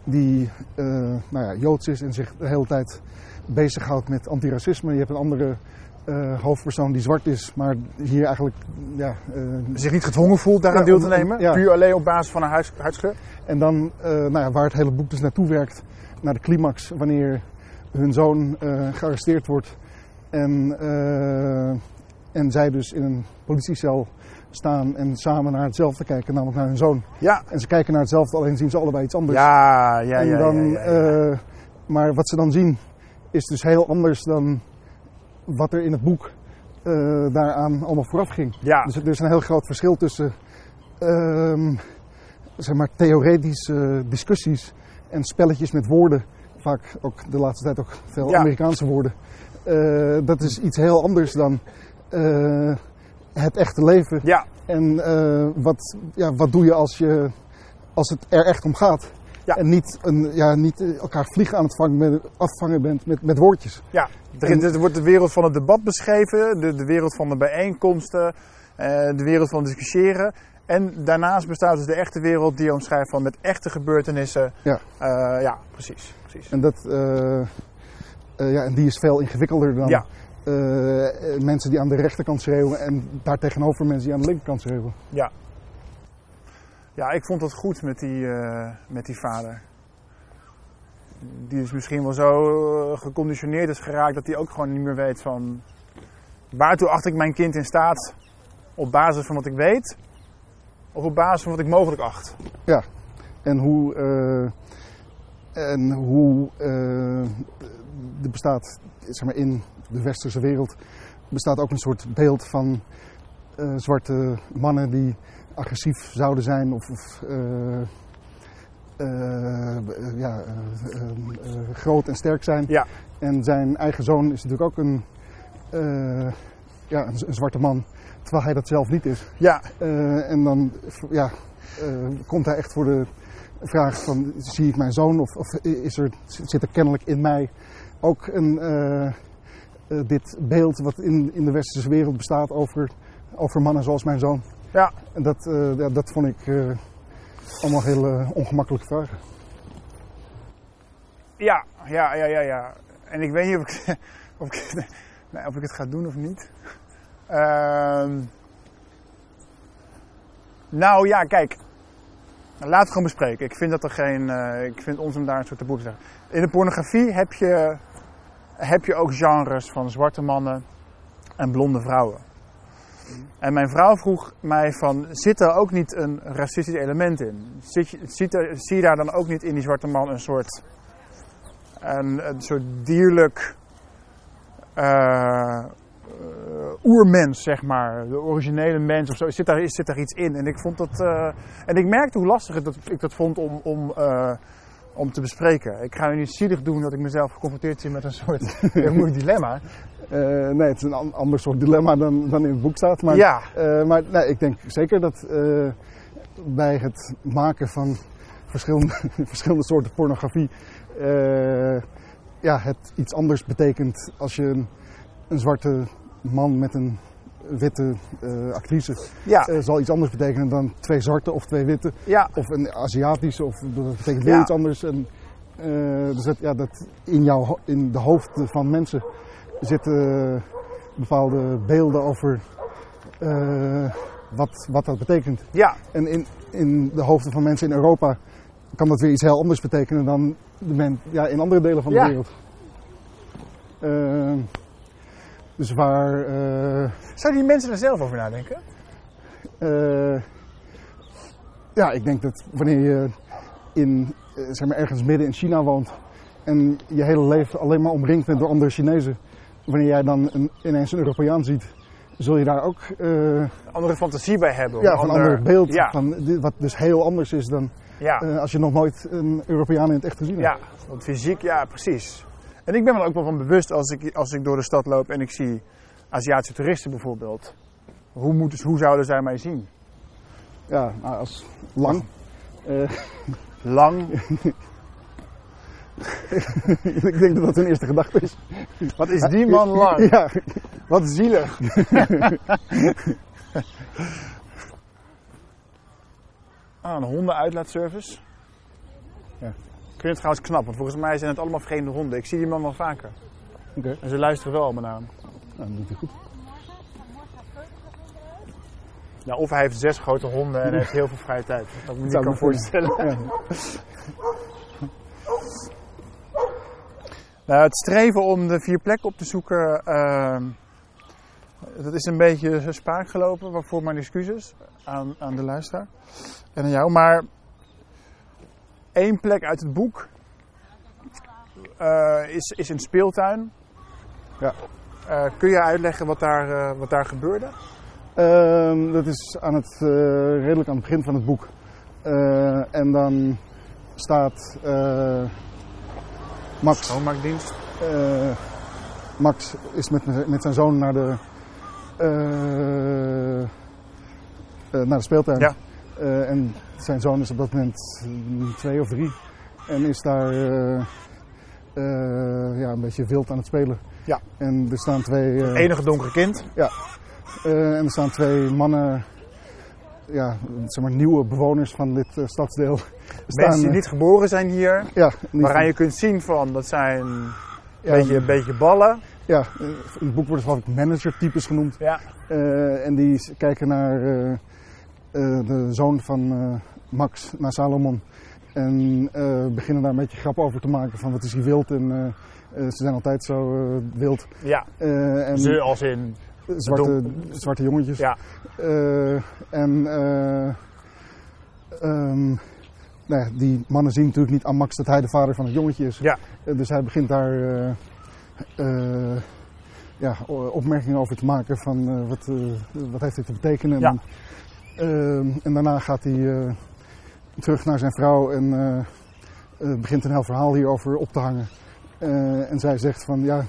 B: die eh, nou ja, Joods is en zich de hele tijd bezighoudt met antiracisme. Je hebt een andere eh, hoofdpersoon die zwart is, maar hier eigenlijk ja, eh,
A: Zich niet gedwongen voelt daaraan
B: Ja,
A: deel te nemen.
B: ja.
A: Puur alleen op basis van een huids, huidskleur.
B: En dan, eh, nou ja, waar het hele boek dus naartoe werkt, naar de climax, wanneer hun zoon eh, gearresteerd wordt. En, eh, en zij dus in een politiecel staan en samen naar hetzelfde kijken, namelijk naar hun zoon.
A: Ja.
B: En ze kijken naar hetzelfde, alleen zien ze allebei iets anders.
A: Ja, ja, ja.
B: en dan,
A: ja, ja, ja.
B: eh, maar wat ze dan zien is dus heel anders dan wat er in het boek eh, daaraan allemaal vooraf ging.
A: ja.
B: Dus er is een heel groot verschil tussen ehm, zeg maar theoretische discussies en spelletjes met woorden. Vaak ook de laatste tijd ook veel
A: Ja.
B: Amerikaanse woorden. Eh, dat is iets heel anders dan het echte leven.
A: ja.
B: En eh, wat, ja, wat doe je als, je als het er echt om gaat?
A: Ja.
B: En niet, een, ja, niet eh, elkaar vliegen aan het vangen, met, afvangen bent met, met woordjes.
A: Ja, er, er wordt de wereld van het debat beschreven, de, de wereld van de bijeenkomsten, eh, de wereld van discussiëren. En daarnaast bestaat dus de echte wereld die je omschrijft van met echte gebeurtenissen.
B: Ja.
A: Ja, precies. precies.
B: En, dat, ja, en die is veel ingewikkelder dan
A: Ja.
B: Eh, eh, mensen die aan de rechterkant schreeuwen en daartegenover mensen die aan de linkerkant schreeuwen.
A: Ja. Ja, ik vond het goed met die, eh, met die vader. Die is misschien wel zo geconditioneerd is geraakt dat hij ook gewoon niet meer weet van... Waartoe acht ik mijn kind in staat op basis van wat ik weet? Of op basis van wat ik mogelijk acht?
B: En hoe, en hoe eh, er bestaat zeg maar, in de westerse wereld bestaat ook een soort beeld van eh, zwarte mannen die agressief zouden zijn of, of eh, eh, ja, groot en sterk zijn.
A: Ja.
B: En zijn eigen zoon is natuurlijk ook een, ja, een, een zwarte man, terwijl hij dat zelf niet is.
A: Ja,
B: en dan ja, komt hij echt voor de vraag van, zie ik mijn zoon of, of is er, zit er kennelijk in mij ook een, eh, dit beeld wat in, in de westerse wereld bestaat over, over mannen zoals mijn zoon.
A: Ja.
B: En dat, eh, ja, dat vond ik eh, allemaal heel ongemakkelijke vragen.
A: ja, ja, ja, ja, ja. En ik weet niet of ik, of ik, of ik het ga doen of niet. Ehm, nou ja, kijk. Laten we het gewoon bespreken. Ik vind dat er geen. ik vind ons om daar een soort taboe te zeggen. In de pornografie heb je, heb je ook genres van zwarte mannen en blonde vrouwen. En mijn vrouw vroeg mij van, zit er ook niet een racistisch element in? Zit ziet zie je daar dan ook niet in die zwarte man een soort, een, soort dierlijk eh, oermens, zeg maar, de originele mens of zo? Zit daar, zit daar iets in? En ik vond dat, eh, en ik merkte hoe lastig dat, ik dat vond om, om, eh, om te bespreken. Ik ga nu niet zielig doen dat ik mezelf geconfronteerd zie met een soort heel moeilijk dilemma.
B: Eh, nee, het is een an- ander soort dilemma dan, dan in het boek staat. Maar,
A: ja,
B: eh, maar nee, ik denk zeker dat eh, bij het maken van verschillende, verschillende soorten pornografie ja, het iets anders betekent als je een, een zwarte man met een witte eh, actrice
A: ja,
B: eh, zal iets anders betekenen dan twee zwarte of twee witte
A: ja,
B: of een Aziatische of dat betekent weer
A: Ja.
B: iets anders. En, eh, dus dat, ja, dat in, jouw, in de hoofden van mensen zitten bepaalde beelden over wat, wat dat betekent.
A: ja,
B: En in, in de hoofden van mensen in Europa kan dat weer iets heel anders betekenen dan de men, ja, in andere delen van de wereld. Eh, dus waar. eh,
A: Zouden die mensen er zelf over nadenken?
B: Eh, ja, ik denk dat wanneer je in, eh, zeg maar ergens midden in China woont en je hele leven alleen maar omringd bent door andere Chinezen, wanneer jij dan een, ineens een Europeaan ziet, zul je daar ook
A: Een andere fantasie bij hebben.
B: ja,
A: een
B: van een ander beeld,
A: Ja,
B: van, wat dus heel anders is dan
A: ja,
B: als je nog nooit een Europeaan in het echt gezien hebt.
A: ja, want fysiek, ja, precies. En ik ben me er ook wel van bewust als ik, als ik door de stad loop en ik zie Aziatische toeristen bijvoorbeeld. Hoe, moeten, hoe zouden zij mij zien?
B: Ja, nou, als lang. eh,
A: Lang.
B: ik denk dat dat hun eerste gedachte is.
A: Wat is die man lang?
B: Ja,
A: Wat zielig. ah, een hondenuitlaatservice.
B: Ja.
A: Ik vind het trouwens knap, want volgens mij zijn het allemaal vreemde honden. Ik zie die man wel vaker.
B: oké.
A: En ze luisteren wel allemaal naar hem.
B: Nou, dat doet hij goed.
A: Ja, of hij heeft zes grote honden en heeft heel veel vrije tijd. Dat ik me kan voorstellen.
B: Ja.
A: Nou, het streven om de vier plekken op te zoeken, ehm, dat is een beetje spaak gelopen. Waarvoor mijn excuses aan, aan de luisteraar en aan jou. Maar één plek uit het boek eh, is, is een speeltuin.
B: Ja.
A: Eh, kun je uitleggen wat daar, eh, wat daar gebeurde?
B: Ehm, dat is aan het, redelijk aan het begin van het boek. En dan staat Max.
A: Schoonmaakdienst.
B: Max is met, met zijn zoon naar de, naar de speeltuin.
A: Ja.
B: En zijn zoon is op dat moment mm, twee of drie. En is daar eh, eh, ja, een beetje wild aan het spelen.
A: Ja.
B: En er staan twee. eh,
A: Enige donkere kind.
B: eh, en er staan twee mannen, ja, zeg maar nieuwe bewoners van dit stadsdeel. Staan,
A: Mensen die niet geboren zijn hier.
B: ja,
A: Waaraan je kunt zien van, dat zijn een
B: ja,
A: beetje, een beetje ballen.
B: ja, in het boek worden ik manager-types genoemd.
A: Ja.
B: En die kijken naar de zoon van eh, Max, naar Salomon. En eh, beginnen daar een beetje grap over te maken van wat is hij wild. En eh, eh, ze zijn altijd zo eh, wild.
A: Ja,
B: Eh, en
A: ze als in.
B: zwarte, zwarte jongetjes.
A: Ja.
B: Eh, en eh, ehm, nou ja, die mannen zien natuurlijk niet aan Max dat hij de vader van het jongetje is.
A: Ja.
B: Eh, dus hij begint daar eh, eh, ja, opmerkingen over te maken van eh, wat, eh, wat heeft dit te betekenen.
A: Ja.
B: En, ehm, en daarna gaat hij eh, terug naar zijn vrouw en eh, eh, begint een heel verhaal hierover op te hangen. En zij zegt van ja,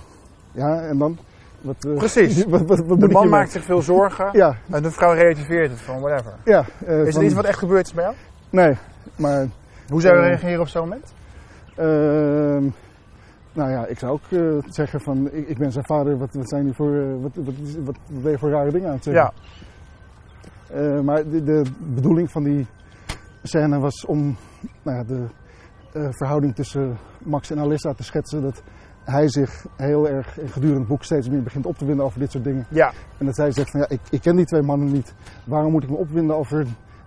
B: ja en dan? Wat,
A: Precies.
B: wat, wat, wat moet
A: De man maakt zich veel zorgen
B: Ja,
A: en de vrouw relativeert het van whatever.
B: ja.
A: Is
B: van-
A: er iets wat echt gebeurd is bij jou?
B: Nee, maar
A: Hoe zou je reageren op zo'n moment?
B: ehm, nou ja, ik zou ook zeggen van ik, ik ben zijn vader, wat, wat zijn die voor, wat, wat, wat ben je voor rare dingen aan het zeggen?
A: Ja,
B: Eh, maar de, de bedoeling van die scène was om nou ja, de eh, verhouding tussen Max en Alissa te schetsen. Dat hij zich heel erg gedurende het boek steeds meer begint op te winden over dit soort dingen.
A: ja.
B: En dat zij zegt van ja, ik, ik ken die twee mannen niet. Waarom moet ik me opwinden over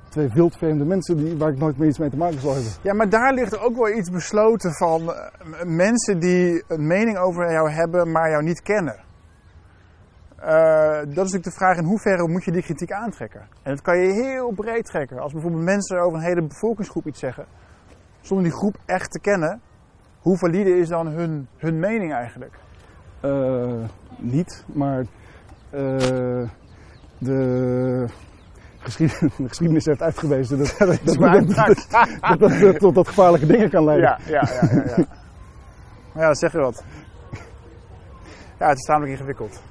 B: twee wildvreemde mensen die, waar ik nooit meer iets mee te maken zal hebben?
A: ja, maar daar ligt ook wel iets besloten van eh, mensen die een mening over jou hebben, maar jou niet kennen. Eh, dat is natuurlijk de vraag in hoeverre moet je die kritiek aantrekken. En dat kan je heel breed trekken. Als bijvoorbeeld mensen over een hele bevolkingsgroep iets zeggen, zonder die groep echt te kennen, hoe valide is dan hun, hun mening eigenlijk?
B: Eh, niet, maar eh, de, geschied- de geschiedenis heeft uitgewezen dat dat, dat, dat, dat, tot, tot gevaarlijke dingen kan leiden.
A: Ja, ja, ja, ja. Ja, ja dat zeg je wat. Ja, het is tamelijk ingewikkeld.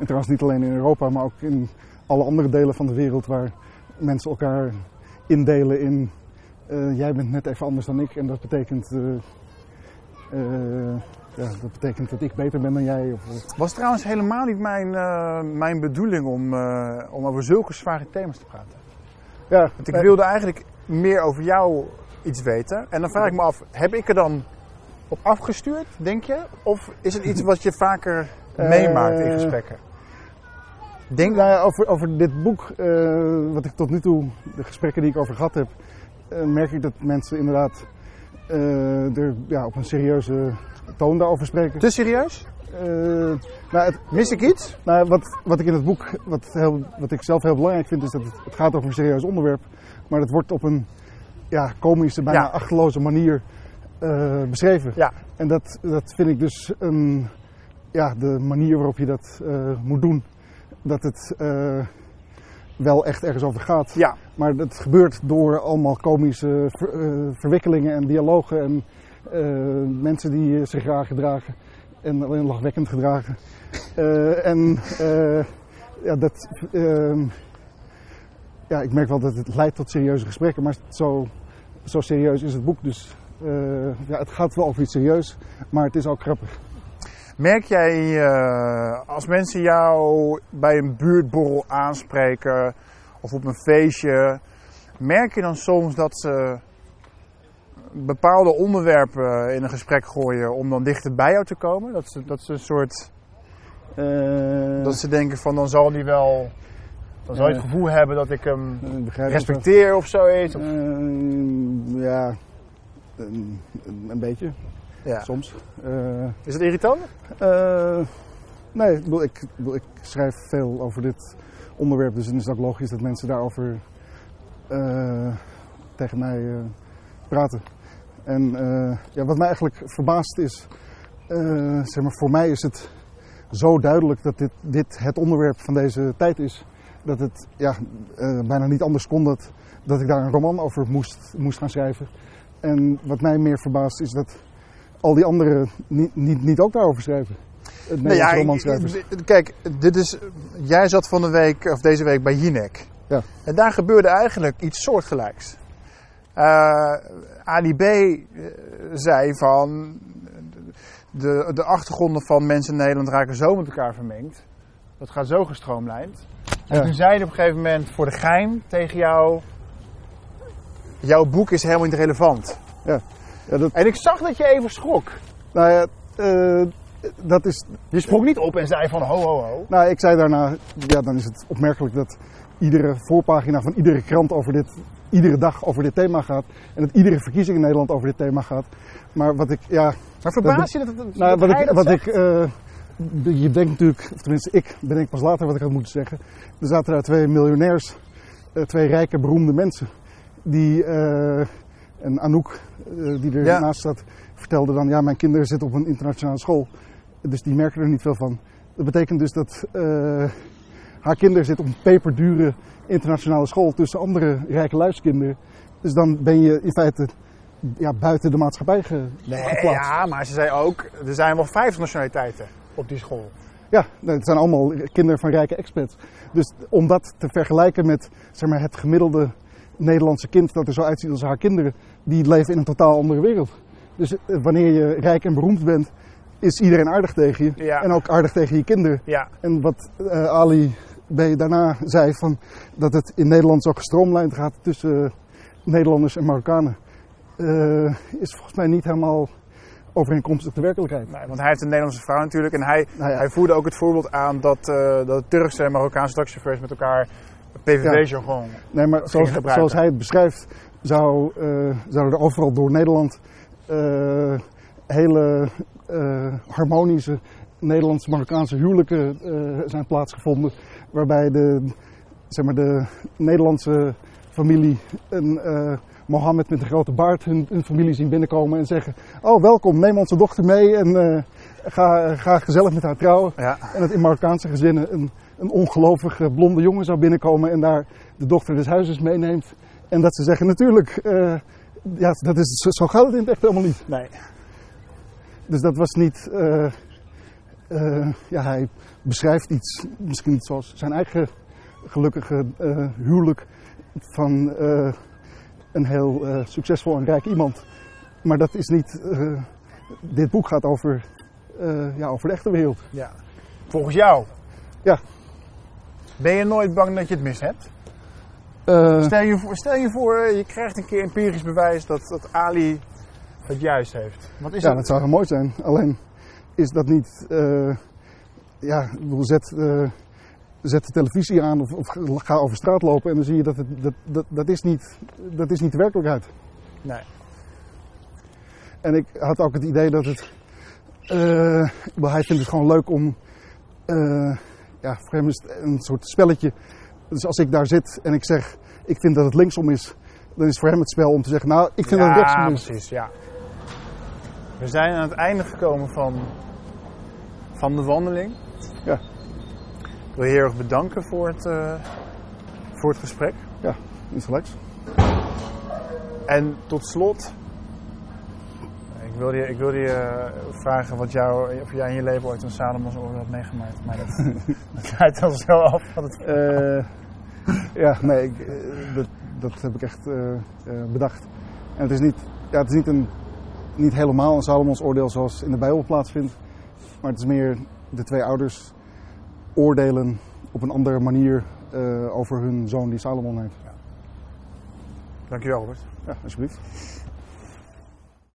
B: En trouwens niet alleen in Europa, maar ook in alle andere delen van de wereld waar mensen elkaar indelen in eh, jij bent net even anders dan ik en dat betekent, eh, eh, ja, dat betekent dat ik beter ben dan jij. Of,
A: was trouwens helemaal niet mijn, mijn bedoeling om, om over zulke zware thema's te praten.
B: ja,
A: Want ik wilde eigenlijk meer over jou iets weten. En dan vraag ik me af, heb ik er dan op afgestuurd, denk je? Of is het iets wat je vaker meemaakt in gesprekken? Denk,
B: over, over dit boek, eh, wat ik tot nu toe, de gesprekken die ik over gehad heb, eh, merk ik dat mensen inderdaad eh, er ja, op een serieuze toon daarover spreken.
A: te serieus?
B: Nou, het,
A: Mis ik iets?
B: nou, wat, wat ik in het boek, wat, heel, wat ik zelf heel belangrijk vind, is dat het, het gaat over een serieus onderwerp, maar het wordt op een ja, komische, bijna
A: Ja.
B: achterloze manier beschreven.
A: Ja.
B: En dat, dat vind ik dus ja, de manier waarop je dat moet doen. Dat het eh, wel echt ergens over gaat.
A: Ja.
B: Maar dat gebeurt door allemaal komische ver- eh, verwikkelingen en dialogen en eh, mensen die eh, zich raar gedragen en alleen lachwekkend gedragen. Eh, en eh, ja, dat, ehm, ja, ik merk wel dat het leidt tot serieuze gesprekken, maar zo, zo serieus is het boek dus eh, ja, het gaat wel over iets serieus, maar het is ook grappig.
A: Merk jij eh, als mensen jou bij een buurtborrel aanspreken of op een feestje, merk je dan soms dat ze bepaalde onderwerpen in een gesprek gooien om dan dichter bij jou te komen? Dat ze, dat ze een soort.
B: Eh,
A: Dat ze denken van dan zal die wel. Dan zal je het
B: Eh.
A: gevoel hebben dat ik hem respecteer of zoiets. Of,
B: ja, een, een beetje,
A: ja.
B: soms. Eh,
A: Is het irritant?
B: eh, nee, ik, bedoel, ik, ik bedoel, ik schrijf veel over dit onderwerp, dus dan is het ook logisch dat mensen daarover eh, tegen mij praten. En ja, wat mij eigenlijk verbaast is, zeg maar, voor mij is het zo duidelijk dat dit, dit het onderwerp van deze tijd is. Dat het ja, bijna niet anders kon dat, dat ik daar een roman over moest, moest gaan schrijven. En wat mij meer verbaast is dat al die anderen niet, niet, niet ook daarover schrijven. Het
A: Nee, ja,
B: romanschrijvers.
A: ik- kijk, dit is, jij zat van de week, of deze week bij Jinek.
B: Ja.
A: En daar gebeurde eigenlijk iets soortgelijks. Eh Ali B. eh, zei van. De, de achtergronden van mensen in Nederland raken zo met elkaar vermengd. Dat gaat zo gestroomlijnd. En
B: Ja.
A: toen zei hij op een gegeven moment voor de gein tegen jou. Jouw boek is helemaal niet relevant.
B: Ja, dat,
A: En ik zag dat je even schrok.
B: nou ja, eh, dat is
A: Je sprong niet op en zei van ho ho ho.
B: Nou, ik zei daarna, ja, dan is het opmerkelijk dat iedere voorpagina van iedere krant over dit, iedere dag over dit thema gaat. En dat iedere verkiezing in Nederland over dit thema gaat. Maar wat ik, ja,
A: Maar verbaas je dat, dat,
B: nou,
A: dat
B: wat ik,
A: dat
B: wat
A: zegt?
B: ik, eh, je denkt natuurlijk, of tenminste ik bedenk pas later wat ik had moeten zeggen. Er zaten daar twee miljonairs, eh, twee rijke, beroemde mensen. Die, en Anouk, eh, die
A: Ja.
B: ernaast zat, vertelde dan, ja, mijn kinderen zitten op een internationale school. Dus die merken er niet veel van. Dat betekent dus dat eh, haar kinderen zitten op een peperdure internationale school tussen andere rijke luiskinderen. Dus dan ben je in feite ja, buiten de maatschappij ge,
A: Nee,
B: geplaatst.
A: ja, maar ze zei ook, er zijn wel vijf nationaliteiten op die school.
B: Ja, het zijn allemaal kinderen van rijke expats. Dus om dat te vergelijken met zeg maar, het gemiddelde Nederlandse kind dat er zo uitziet als haar kinderen, die leven in een totaal andere wereld. Dus eh, wanneer je rijk en beroemd bent, is iedereen aardig tegen je.
A: Ja.
B: En ook aardig tegen je kinderen.
A: Ja,
B: En wat eh, Ali B. daarna zei, van, dat het in Nederland zo gestroomlijnd gaat tussen eh, Nederlanders en Marokkanen, is volgens mij niet helemaal overeenkomstig de werkelijkheid.
A: nee, want hij heeft een Nederlandse vrouw natuurlijk. En hij,
B: Nou ja.
A: hij voerde ook het voorbeeld aan dat, eh, dat Turkse en Marokkaanse taxichauffeurs met elkaar PVV-jargon...
B: Nee, maar zoals, hij het beschrijft, zou, eh, zouden er overal door Nederland eh, hele eh, harmonische Nederlands-Marokkaanse huwelijken zijn plaatsgevonden. Waarbij de, zeg maar de Nederlandse familie een Mohammed met een grote baard hun, hun familie zien binnenkomen en zeggen: Oh, welkom, neem onze dochter mee en ga, ga gezellig met haar trouwen.
A: Ja.
B: En dat in Marokkaanse gezinnen een, een ongelovige blonde jongen zou binnenkomen en daar de dochter des huizes meeneemt. En dat ze zeggen, natuurlijk, eh, ja, dat is, zo, gaat het in het echt helemaal niet.
A: Nee.
B: Dus dat was niet, eh, eh, ja, hij beschrijft iets, misschien niet zoals zijn eigen gelukkige huwelijk van een heel succesvol en rijk iemand. Maar dat is niet, dit boek gaat over, ja, over de echte wereld.
A: Ja. Volgens jou?
B: Ja.
A: Ben je nooit bang dat je het mis hebt?
B: Eh,
A: Stel je voor, stel je, voor je krijgt een keer empirisch bewijs dat, dat Ali het juist heeft. Wat is
B: Ja,
A: dat?
B: dat zou heel mooi zijn. Alleen is dat niet. eh, ja, ik bedoel, zet, eh, zet de televisie aan of, of ga over straat lopen en dan zie je dat het, dat, dat, dat, is niet, dat is niet de werkelijkheid.
A: Nee.
B: En ik had ook het idee dat het. eh, hij vindt het gewoon leuk om. Ja, voor hem is het een soort spelletje. Dus als ik daar zit en ik zeg. Ik vind dat het linksom is. Dan is voor hem het spel om te zeggen. Nou, ik vind dat het rechtsom is.
A: precies, ja. We zijn aan het einde gekomen van, van de wandeling.
B: Ja.
A: Ik wil je heel erg bedanken voor het, eh, voor het gesprek.
B: Ja, is gelijks.
A: En tot slot, wilde je, ik wilde je eh, vragen wat jou, of jij in je leven ooit een Salomons oor had meegemaakt. Maar dat, dat leidt al zo af van het
B: Eh, ja, nee, ik, eh, dat, dat heb ik echt bedacht. En het is niet, ja, het is niet een niet helemaal een Salomons oordeel zoals in de Bijbel plaatsvindt. Maar het is meer de twee ouders oordelen op een andere manier uh, over hun zoon die Salomon heeft.
A: Dankjewel Robert.
B: Ja, alsjeblieft.